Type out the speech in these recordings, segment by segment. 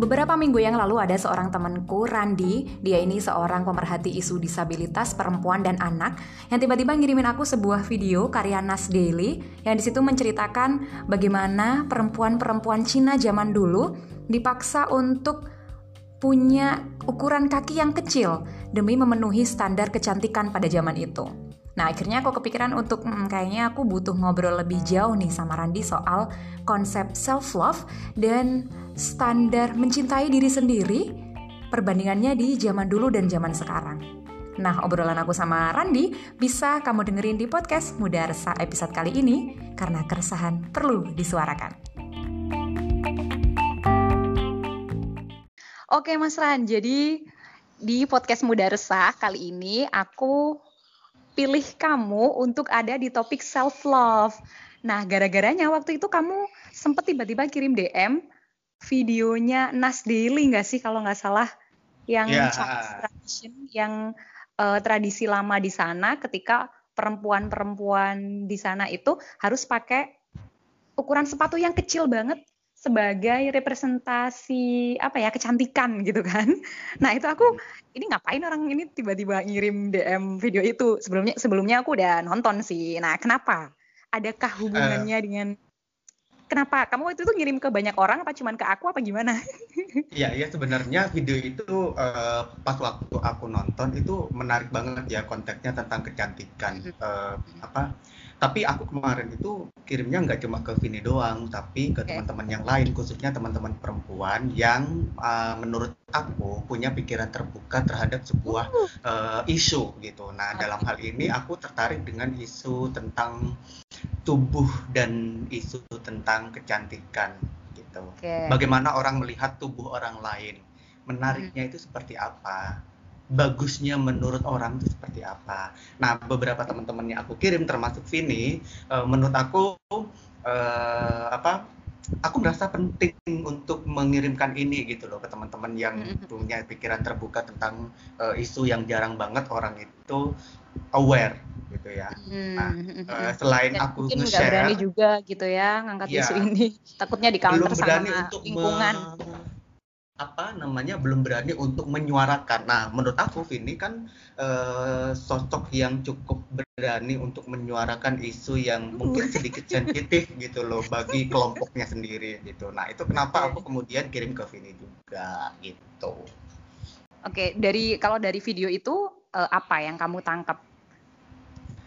Beberapa minggu yang lalu ada seorang temanku, Randi. Dia ini seorang pemerhati isu disabilitas perempuan dan anak yang tiba-tiba ngirimin aku sebuah video karya Nas Daily yang di situ menceritakan bagaimana perempuan-perempuan Cina zaman dulu dipaksa untuk punya ukuran kaki yang kecil demi memenuhi standar kecantikan pada zaman itu. Nah, akhirnya aku kepikiran untuk hmm, kayaknya aku butuh ngobrol lebih jauh nih sama Randi soal konsep self love dan standar mencintai diri sendiri perbandingannya di zaman dulu dan zaman sekarang. Nah, obrolan aku sama Randi bisa kamu dengerin di podcast Muda Resah episode kali ini karena keresahan perlu disuarakan. Oke Mas Ran, jadi di podcast Muda Resah kali ini aku pilih kamu untuk ada di topik self love. Nah, gara-garanya waktu itu kamu sempat tiba-tiba kirim DM videonya Nas Daily nggak sih kalau nggak salah yang yeah. tradition yang uh, tradisi lama di sana ketika perempuan-perempuan di sana itu harus pakai ukuran sepatu yang kecil banget sebagai representasi apa ya kecantikan gitu kan. Nah itu aku ini ngapain orang ini tiba-tiba ngirim DM video itu sebelumnya sebelumnya aku udah nonton sih. Nah kenapa? Adakah hubungannya uh, dengan kenapa kamu itu ngirim ke banyak orang apa cuman ke aku apa gimana? Iya, iya sebenarnya video itu uh, pas waktu aku nonton itu menarik banget ya konteksnya tentang kecantikan uh, apa tapi aku kemarin itu kirimnya nggak cuma ke Vini doang tapi ke teman-teman yang lain khususnya teman-teman perempuan yang uh, menurut aku punya pikiran terbuka terhadap sebuah uh, isu gitu. Nah dalam hal ini aku tertarik dengan isu tentang tubuh dan isu tentang kecantikan gitu. Okay. bagaimana orang melihat tubuh orang lain? Menariknya hmm. itu seperti apa bagusnya menurut orang itu seperti apa. Nah, beberapa teman-teman yang aku kirim termasuk Vini, uh, menurut aku uh, apa? Aku merasa penting untuk mengirimkan ini gitu loh ke teman-teman yang punya pikiran terbuka tentang uh, isu yang jarang banget orang itu aware gitu ya. Nah, uh, selain Dan aku mungkin nggak berani juga gitu ya ngangkat ya, isu ini, takutnya di counter sama lingkungan. Me apa namanya belum berani untuk menyuarakan. Nah, menurut aku Vini kan uh, sosok yang cukup berani untuk menyuarakan isu yang mungkin sedikit sensitif gitu loh bagi kelompoknya sendiri gitu. Nah, itu kenapa aku kemudian kirim ke Vini juga gitu. Oke, dari kalau dari video itu uh, apa yang kamu tangkap?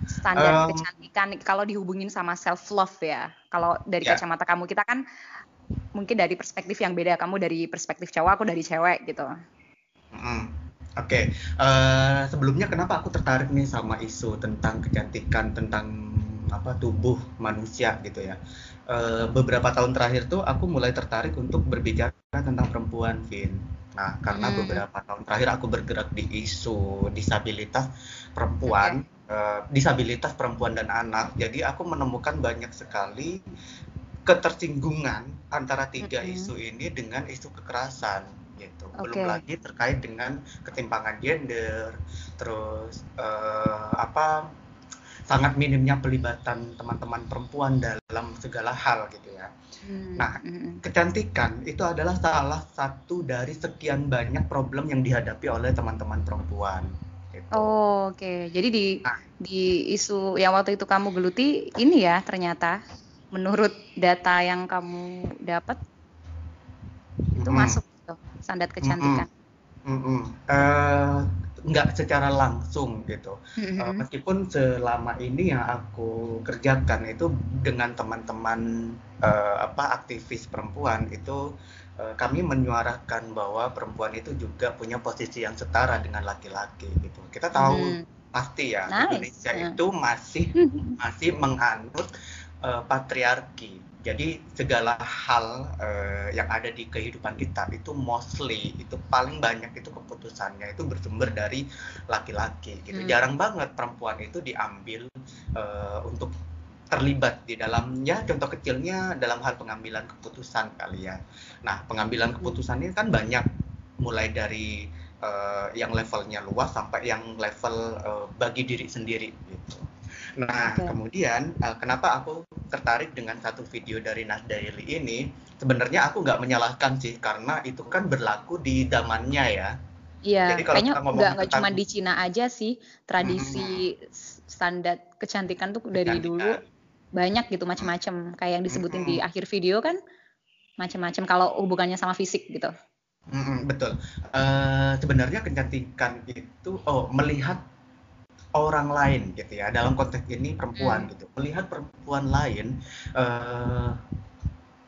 Standar um, kecantikan kalau dihubungin sama self love ya. Kalau dari yeah. kacamata kamu kita kan mungkin dari perspektif yang beda kamu dari perspektif cowok aku dari cewek gitu hmm. oke okay. uh, eh, sebelumnya kenapa aku tertarik nih sama isu tentang kecantikan tentang apa tubuh manusia gitu ya uh, beberapa tahun terakhir tuh aku mulai tertarik untuk berbicara tentang perempuan Vin nah karena hmm. beberapa tahun terakhir aku bergerak di isu disabilitas perempuan okay. uh, eh, disabilitas perempuan dan anak jadi aku menemukan banyak sekali ketersinggungan antara tiga mm -hmm. isu ini dengan isu kekerasan gitu. Okay. Belum lagi terkait dengan ketimpangan gender, terus uh, apa sangat minimnya pelibatan teman-teman perempuan dalam segala hal gitu ya. Hmm. Nah, kecantikan itu adalah salah satu dari sekian banyak problem yang dihadapi oleh teman-teman perempuan. Gitu. Oh, oke. Okay. Jadi di nah, di isu yang waktu itu kamu geluti ini ya ternyata menurut data yang kamu dapat itu mm masuk gitu standar kecantikan. Mm -hmm. uh, nggak secara langsung gitu. Mm-hmm. Uh, meskipun selama ini yang aku kerjakan itu dengan teman-teman uh, apa aktivis perempuan itu uh, kami menyuarakan bahwa perempuan itu juga punya posisi yang setara dengan laki-laki gitu. Kita tahu mm. pasti ya nice. Indonesia yeah. itu masih masih menganut uh, patriarki. Jadi segala hal uh, yang ada di kehidupan kita itu mostly itu paling banyak itu keputusannya itu bersumber dari laki-laki gitu. Hmm. Jarang banget perempuan itu diambil uh, untuk terlibat di dalamnya contoh kecilnya dalam hal pengambilan keputusan kali ya. Nah, pengambilan hmm. keputusan ini kan banyak mulai dari uh, yang levelnya luas sampai yang level uh, bagi diri sendiri gitu. Nah, okay. kemudian uh, kenapa aku tertarik dengan satu video dari Nas Daily ini? Sebenarnya aku nggak menyalahkan sih, karena itu kan berlaku di zamannya ya. Iya, kayaknya nggak nggak cuma di Cina aja sih tradisi hmm. standar kecantikan tuh dari dulu banyak gitu macam-macam. Kayak yang disebutin hmm. di akhir video kan macam-macam kalau hubungannya sama fisik gitu. Hmm, betul. Uh, sebenarnya kecantikan itu, oh melihat orang lain gitu ya dalam konteks ini perempuan hmm. gitu. Melihat perempuan lain uh,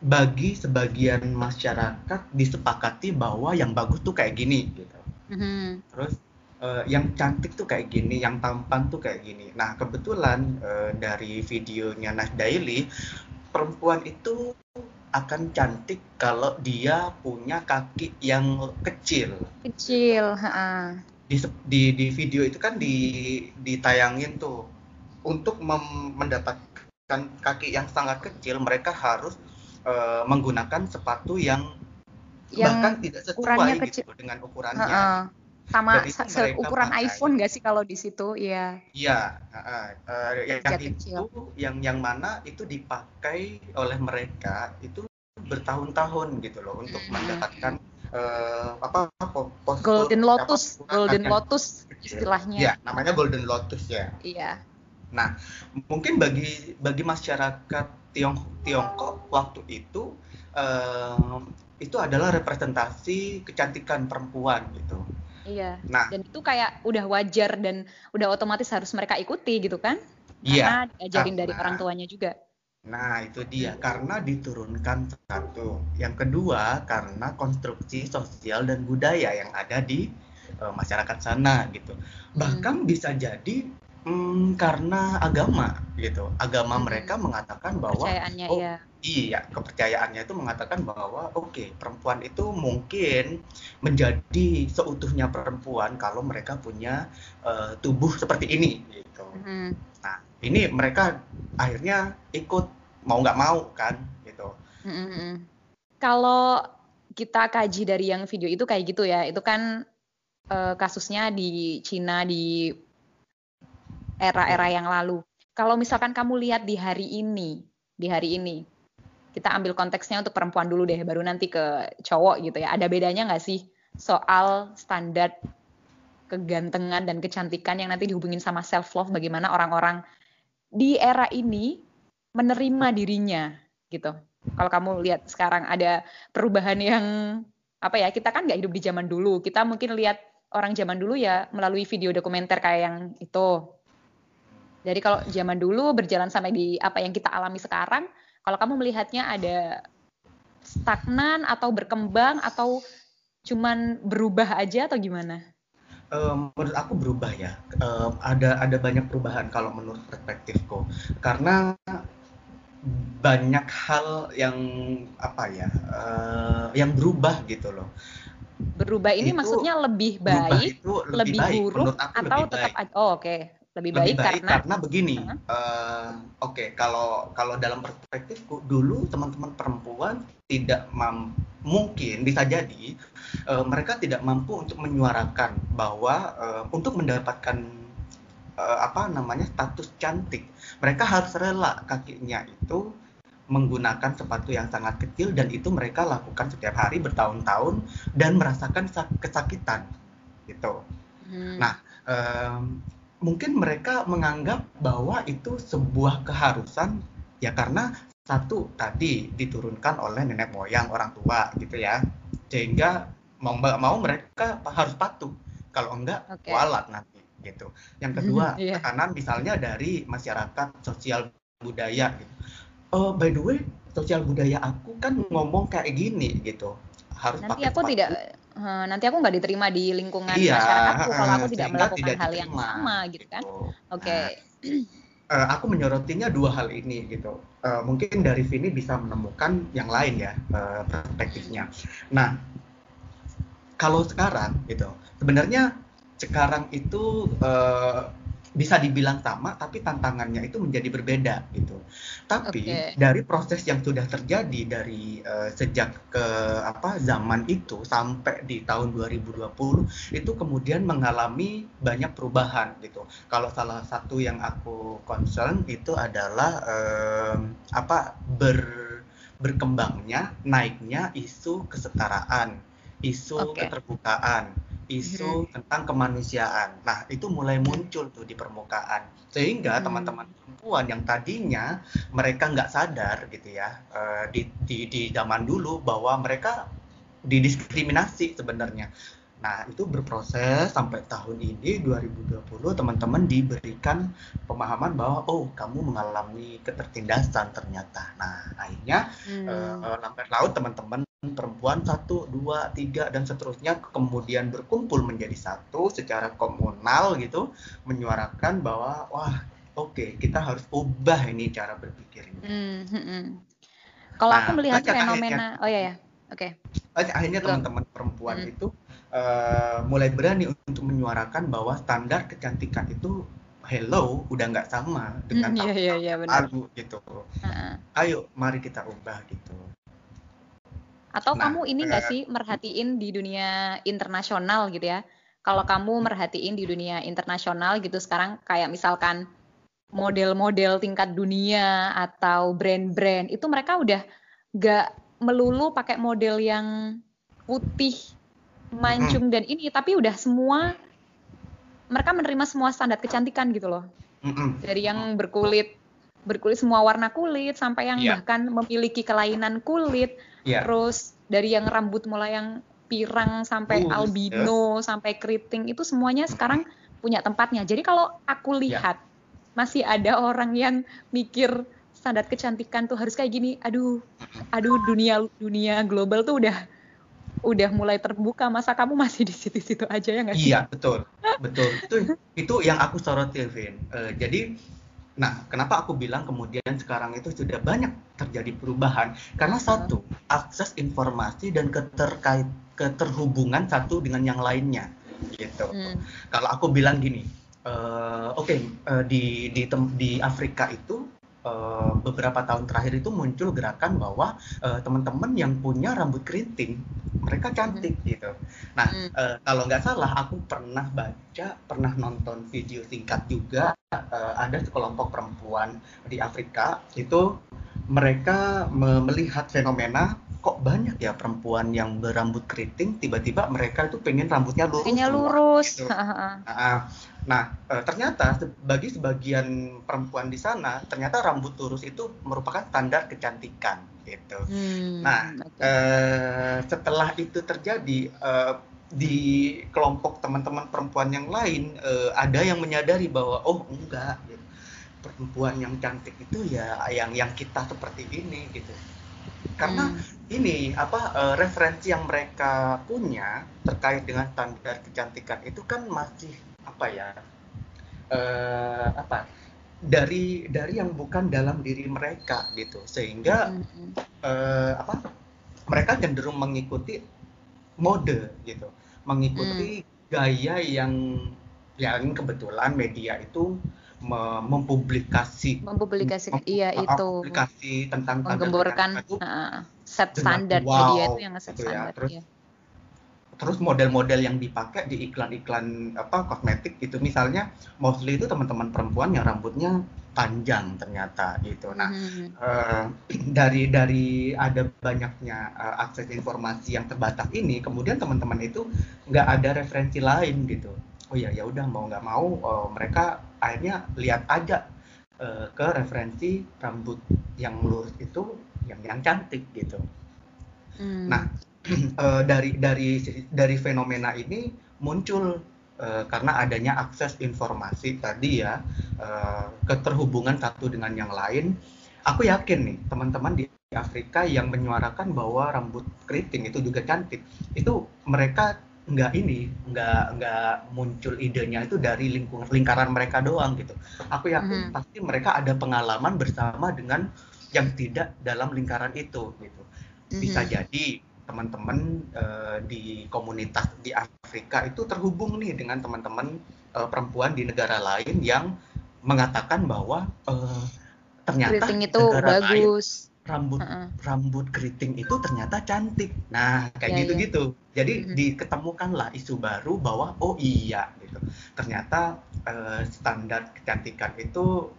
bagi sebagian masyarakat disepakati bahwa yang bagus tuh kayak gini gitu. Hmm. terus uh, yang cantik tuh kayak gini yang tampan tuh kayak gini. Nah kebetulan uh, dari videonya Nas Daily perempuan itu akan cantik kalau dia punya kaki yang kecil. Kecil ha di, di di video itu kan di ditayangin tuh untuk mendapatkan kaki yang sangat kecil mereka harus uh, menggunakan sepatu yang, yang bahkan tidak sesuai gitu dengan ukurannya. Uh -uh. Sama ukuran pakai, iPhone nggak sih kalau di situ? Iya. Iya, uh, uh, yang, yang itu yang yang mana itu dipakai oleh mereka itu bertahun-tahun gitu loh untuk mendapatkan uh, apa postur, golden lotus apa, golden kan, lotus istilahnya. Ya namanya golden lotus ya. Iya. Nah mungkin bagi bagi masyarakat Tiong Tiongkok waktu itu uh, itu adalah representasi kecantikan perempuan gitu. Iya. Nah. Dan itu kayak udah wajar dan udah otomatis harus mereka ikuti gitu kan? Iya, karena iya, diajarin dari orang tuanya juga Nah, itu dia karena diturunkan satu. Yang kedua, karena konstruksi sosial dan budaya yang ada di uh, masyarakat sana gitu. Bahkan hmm. bisa jadi hmm, karena agama gitu. Agama hmm. mereka mengatakan bahwa oh, iya. Iya, kepercayaannya itu mengatakan bahwa oke, okay, perempuan itu mungkin menjadi seutuhnya perempuan kalau mereka punya uh, tubuh seperti ini gitu. Hmm. Nah, ini mereka akhirnya ikut mau nggak mau kan gitu. Mm-hmm. Kalau kita kaji dari yang video itu kayak gitu ya, itu kan uh, kasusnya di Cina di era-era yang lalu. Kalau misalkan kamu lihat di hari ini, di hari ini, kita ambil konteksnya untuk perempuan dulu deh, baru nanti ke cowok gitu ya. Ada bedanya nggak sih soal standar kegantengan dan kecantikan yang nanti dihubungin sama self love bagaimana orang-orang di era ini menerima dirinya gitu. Kalau kamu lihat sekarang ada perubahan yang apa ya kita kan nggak hidup di zaman dulu kita mungkin lihat orang zaman dulu ya melalui video dokumenter kayak yang itu jadi kalau zaman dulu berjalan sampai di apa yang kita alami sekarang kalau kamu melihatnya ada stagnan atau berkembang atau cuman berubah aja atau gimana? um, menurut aku berubah ya. Um, ada ada banyak perubahan kalau menurut perspektifku. Karena banyak hal yang apa ya, uh, yang berubah gitu loh. Berubah ini itu, maksudnya lebih baik, itu lebih, lebih baik. buruk atau lebih tetap baik. oh oke. Okay. Lebih, lebih baik, baik karena karena begini. Uh -huh. uh, oke, okay, kalau kalau dalam perspektifku dulu teman-teman perempuan tidak mungkin bisa jadi uh, mereka tidak mampu untuk menyuarakan bahwa uh, untuk mendapatkan uh, apa namanya status cantik mereka harus rela kakinya itu menggunakan sepatu yang sangat kecil dan itu mereka lakukan setiap hari bertahun-tahun dan merasakan kesakitan gitu. Hmm. Nah, um, mungkin mereka menganggap bahwa itu sebuah keharusan ya karena satu tadi diturunkan oleh nenek moyang orang tua gitu ya sehingga mau nggak mau mereka harus patuh kalau enggak okay. walat nanti gitu yang kedua yeah. tekanan misalnya dari masyarakat sosial budaya gitu uh, by the way sosial budaya aku kan ngomong kayak gini gitu harus nanti aku sepatu. tidak uh, nanti aku nggak diterima di lingkungan iya, masyarakatku kalau aku tidak melakukan tidak hal yang sama gitu kan gitu. oke okay. nah, uh, aku menyorotinya dua hal ini gitu. Uh, mungkin dari sini bisa menemukan yang lain ya uh, perspektifnya. Nah, kalau sekarang gitu, sebenarnya sekarang itu uh, bisa dibilang sama tapi tantangannya itu menjadi berbeda gitu. Tapi Oke. dari proses yang sudah terjadi dari uh, sejak ke apa zaman itu sampai di tahun 2020 itu kemudian mengalami banyak perubahan gitu. Kalau salah satu yang aku concern itu adalah um, apa ber berkembangnya naiknya isu kesetaraan, isu Oke. keterbukaan isu tentang kemanusiaan. Nah, itu mulai muncul tuh di permukaan. Sehingga Hmm. teman-teman perempuan yang tadinya mereka nggak sadar gitu ya eh, di, di di zaman dulu bahwa mereka didiskriminasi sebenarnya. Nah, itu berproses sampai tahun ini 2020 teman-teman diberikan pemahaman bahwa oh, kamu mengalami ketertindasan ternyata. Nah, akhirnya Hmm. eh, lambat laut teman-teman perempuan satu, dua, tiga dan seterusnya kemudian berkumpul menjadi satu secara komunal gitu menyuarakan bahwa wah oke kita harus ubah ini cara berpikir ini. Hmm. Kalau Nah, aku melihat fenomena, oh ya ya, oke. Akhirnya akhirnya teman-teman perempuan Hmm. itu eh, mulai berani untuk menyuarakan bahwa standar kecantikan itu hello udah nggak sama dengan Hmm, iya iya iya lalu gitu. Heeh. Ayo mari kita ubah gitu. Atau Nah, kamu ini nggak eh, sih merhatiin di dunia internasional gitu ya? Kalau kamu merhatiin di dunia internasional gitu sekarang kayak misalkan model-model tingkat dunia atau brand-brand itu mereka udah nggak melulu pakai model yang putih, mancung dan ini, tapi udah semua mereka menerima semua standar kecantikan gitu loh. mm-mm. Dari yang berkulit berkulit semua warna kulit sampai yang Iya. bahkan memiliki kelainan kulit Iya. terus dari yang rambut mulai yang pirang sampai Uh, albino sampai keriting itu semuanya sekarang punya tempatnya. Jadi kalau aku Ya. lihat masih ada orang yang mikir standar kecantikan tuh harus kayak gini. Aduh, aduh dunia dunia global tuh udah udah mulai terbuka. Masa kamu masih di situ-situ aja ya nggak sih? Iya, betul. Betul. Itu itu yang aku soroti, Vin. Eh, jadi nah, kenapa aku bilang kemudian sekarang itu sudah banyak terjadi perubahan? Karena satu, akses informasi dan keterkait keterhubungan satu dengan yang lainnya gitu. Hmm. Kalau aku bilang gini, eh, oke eh, di di tem- di Afrika itu eh, beberapa tahun terakhir itu muncul gerakan bahwa eh, teman-teman yang punya rambut keriting mereka cantik gitu. Nah Hmm. eh, kalau nggak salah aku pernah baca, pernah nonton video singkat juga eh, ada sekelompok perempuan di Afrika itu mereka me- melihat fenomena kok banyak ya perempuan yang berambut keriting tiba-tiba mereka itu pengen rambutnya lurus semua, lurus. gitu. Nah, nah, eh, ternyata bagi sebagian perempuan di sana, ternyata rambut lurus itu merupakan standar kecantikan gitu. Hmm, Nah, oke. Eh, setelah itu terjadi eh, di kelompok teman-teman perempuan yang lain eh, ada yang menyadari bahwa oh enggak gitu. perempuan yang cantik itu ya yang yang kita seperti ini gitu. Karena Hmm. ini apa eh, referensi yang mereka punya terkait dengan standar kecantikan itu kan masih apa ya eh, apa dari dari yang bukan dalam diri mereka gitu sehingga Hmm, hmm. eh, apa mereka cenderung mengikuti mode gitu mengikuti gaya yang yang kebetulan media itu me- mempublikasi mempublikasikan mem- iya uh, itu publikasi tentang menggemborkan itu uh, set standar wow, media itu yang set gitu ya. standar Terus iya. Terus model-model yang dipakai di iklan-iklan apa kosmetik itu misalnya mostly itu teman-teman perempuan yang rambutnya panjang ternyata gitu nah Mhm. eh, dari dari ada banyaknya eh, akses informasi yang terbatas ini kemudian teman-teman itu nggak ada referensi lain gitu oh ya ya udah mau nggak mau eh, mereka akhirnya lihat aja eh, ke referensi rambut yang lurus itu yang yang cantik gitu Hmm. Nah, eh, dari dari dari fenomena ini muncul eh, karena adanya akses informasi tadi ya, eh, keterhubungan satu dengan yang lain. Aku yakin nih teman-teman di Afrika yang menyuarakan bahwa rambut keriting itu juga cantik, itu mereka nggak ini, nggak nggak muncul idenya itu dari lingkungan lingkaran mereka doang gitu. Aku yakin Mhm. pasti mereka ada pengalaman bersama dengan yang tidak dalam lingkaran itu gitu bisa Mhm. jadi teman-teman eh, di komunitas di Afrika itu terhubung nih dengan teman-teman uh, perempuan di negara lain yang mengatakan bahwa uh, ternyata keriting itu bagus lain, rambut uh -uh. rambut keriting itu ternyata cantik nah kayak yeah, gitu-gitu yeah. jadi mm -hmm. diketemukanlah isu baru bahwa oh iya gitu ternyata uh, standar kecantikan itu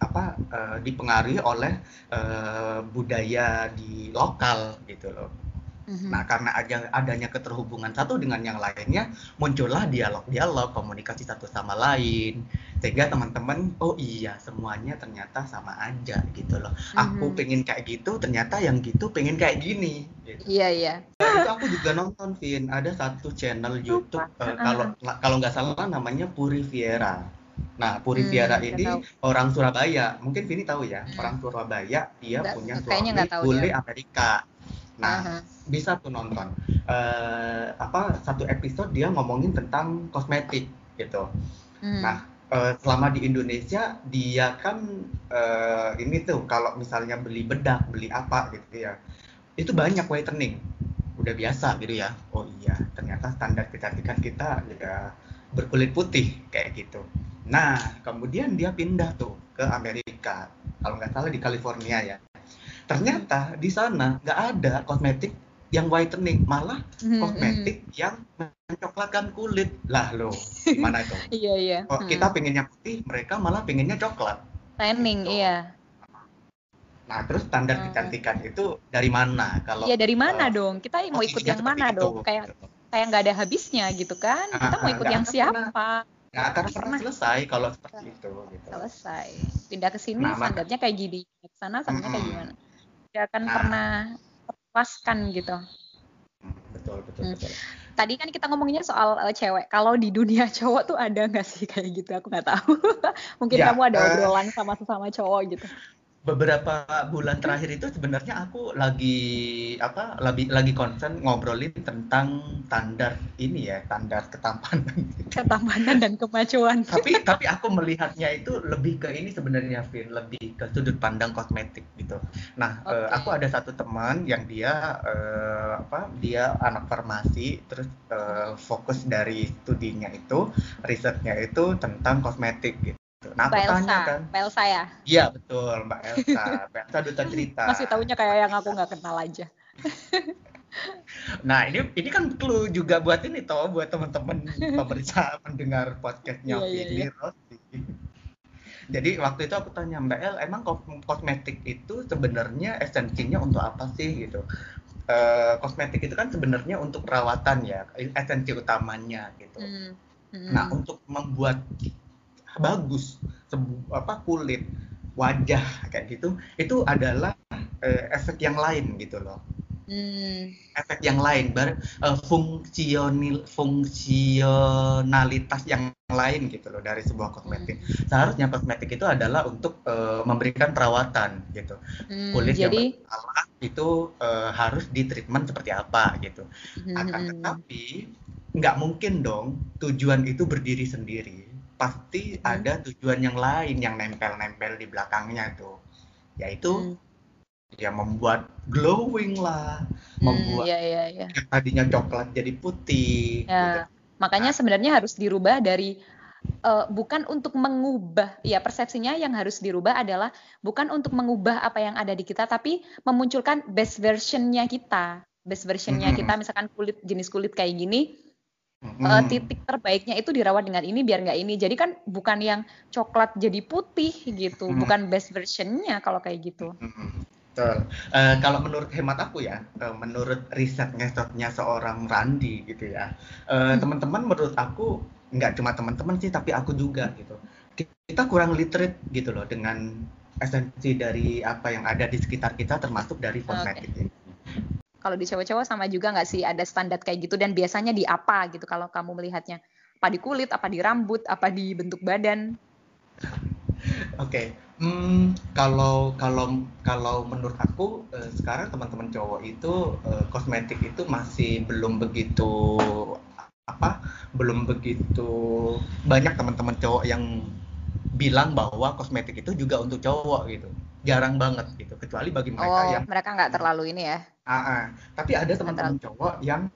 apa uh, dipengaruhi oleh uh, budaya di lokal gitu loh hmm Nah, karena ada, adanya keterhubungan satu dengan yang lainnya, muncullah dialog-dialog, komunikasi satu sama lain, sehingga teman-teman, oh iya, semuanya ternyata sama aja gitu loh. Mm-hmm. Aku pengen kayak gitu, ternyata yang gitu pengen kayak gini. Gitu. Iya iya. Nah, itu aku juga nonton, Vin. Ada satu channel YouTube uh, kalau kalau nggak salah namanya Puri Viera. Nah, Puri hmm, Viera ini tahu. orang Surabaya. Mungkin Vini tahu ya, hmm. orang Surabaya dia Nggak, punya suami bule Amerika. Nah, uh -huh. bisa tuh nonton. Uh, apa satu episode dia ngomongin tentang kosmetik gitu. Hmm. Nah, uh, selama di Indonesia dia kan uh, ini tuh kalau misalnya beli bedak, beli apa gitu ya. Itu banyak whitening. Udah biasa gitu ya. Oh iya, ternyata standar kecantikan kita ya berkulit putih kayak gitu. Nah, kemudian dia pindah tuh ke Amerika. Kalau nggak salah di California ya ternyata di sana nggak ada kosmetik yang whitening malah hmm, kosmetik hmm. yang mencoklatkan kulit. Lah lo gimana itu? Iya iya. Kok hmm. kita pengennya putih mereka malah pengennya coklat. Tanning gitu. iya. Nah terus standar hmm. kecantikan itu dari mana kalau iya dari mana uh, dong? Kita mau ikut yang mana itu, dong? Kayak gitu. kayak nggak ada habisnya gitu kan? Ah, kita mau ikut yang siapa? Nggak akan pernah selesai kalau seperti itu gitu. selesai. Pindah ke sini nah, standarnya kayak gini. Ke sana standarnya kayak gimana tidak akan nah. pernah terpuaskan gitu. Betul, betul, hmm. betul. Tadi kan kita ngomonginnya soal uh, cewek. Kalau di dunia cowok tuh ada nggak sih kayak gitu? Aku nggak tahu. Mungkin ya, kamu ada uh, obrolan sama sesama cowok gitu beberapa bulan terakhir itu sebenarnya aku lagi apa lagi lagi concern ngobrolin tentang standar ini ya standar ketampanan. Ketampanan dan kemajuan tapi tapi aku melihatnya itu lebih ke ini sebenarnya Vin lebih ke sudut pandang kosmetik gitu. Nah okay. uh, eh, aku ada satu teman yang dia uh, apa dia anak farmasi terus uh, fokus dari studinya itu risetnya itu tentang kosmetik gitu Nah, Mbak Elsa, tanya kan. Mbak Elsa ya? Iya, betul, Mbak Elsa. Mbak Elsa duta cerita. Masih tahunya kayak yang aku nggak kenal aja. nah, ini ini kan clue juga buat ini toh, buat teman-teman pemeriksa mendengar podcastnya iya, iya, iya. Jadi waktu itu aku tanya Mbak El, emang kosmetik itu sebenarnya esensinya untuk apa sih gitu? Uh, kosmetik itu kan sebenarnya untuk perawatan ya, esensi utamanya gitu. Hmm. Hmm. Nah, untuk membuat bagus apa kulit wajah kayak gitu itu adalah uh, efek yang lain gitu loh hmm. efek yang lain bar uh, fungsionil fungsionalitas yang lain gitu loh dari sebuah kosmetik hmm. seharusnya kosmetik itu adalah untuk uh, memberikan perawatan gitu hmm, kulit jadi... yang bermasalah itu uh, harus di treatment seperti apa gitu hmm. akan hmm, hmm. tetapi nggak mungkin dong tujuan itu berdiri sendiri pasti hmm. ada tujuan yang lain yang nempel-nempel di belakangnya tuh yaitu hmm. ya membuat glowing lah hmm, membuat ya, ya, ya. yang tadinya coklat jadi putih ya. gitu. makanya nah. sebenarnya harus dirubah dari uh, bukan untuk mengubah ya persepsinya yang harus dirubah adalah bukan untuk mengubah apa yang ada di kita tapi memunculkan best versionnya kita best versionnya hmm. kita misalkan kulit jenis kulit kayak gini hmm. uh, titik terbaiknya itu dirawat dengan ini biar nggak ini. Jadi kan bukan yang coklat jadi putih gitu, hmm. bukan best versionnya kalau kayak gitu. Hmm. Betul. Uh, kalau menurut hemat aku ya, uh, menurut riset ngesotnya seorang Randi gitu ya, uh, hmm. teman-teman menurut aku nggak cuma teman-teman sih, tapi aku juga gitu. Kita kurang literate gitu loh dengan esensi dari apa yang ada di sekitar kita, termasuk dari kosmetik okay. ini kalau di cowok-cowok sama juga nggak sih ada standar kayak gitu dan biasanya di apa gitu kalau kamu melihatnya? Apa di kulit, apa di rambut, apa di bentuk badan? Oke, okay. hmm, kalau kalau kalau menurut aku eh, sekarang teman-teman cowok itu eh, kosmetik itu masih belum begitu apa, belum begitu banyak teman-teman cowok yang bilang bahwa kosmetik itu juga untuk cowok gitu jarang banget gitu kecuali bagi mereka oh, yang mereka nggak terlalu ini ya uh, uh, tapi ada teman-teman cowok yang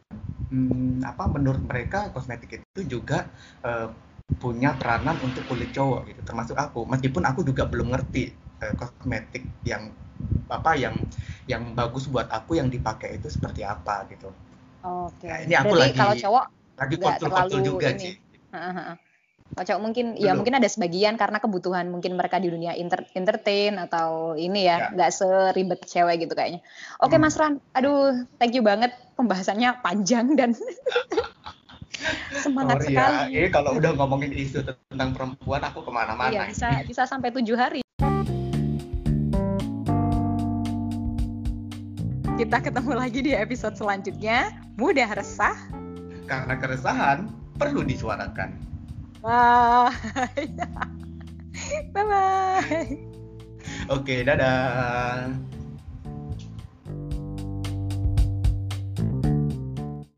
hmm, apa menurut mereka kosmetik itu juga uh, punya peranan untuk kulit cowok gitu termasuk aku meskipun aku juga belum ngerti uh, kosmetik yang apa yang yang bagus buat aku yang dipakai itu seperti apa gitu. Oke. Okay. Nah, ini aku Berarti lagi kalau cowok lagi konsul-konsul juga ini. sih. Cowok mungkin ya mungkin ada sebagian karena kebutuhan mungkin mereka di dunia inter entertain atau ini ya, ya. nggak ya. seribet cewek gitu kayaknya. Oke hmm. Mas Ran, aduh thank you banget pembahasannya panjang dan semangat oh, sekali. Iya, kalau udah ngomongin isu tentang perempuan aku ke mana-mana. Iya bisa bisa sampai tujuh hari. Kita ketemu lagi di episode selanjutnya. Mudah resah. Karena keresahan perlu disuarakan. Bye. Bye-bye. Oke, dadah.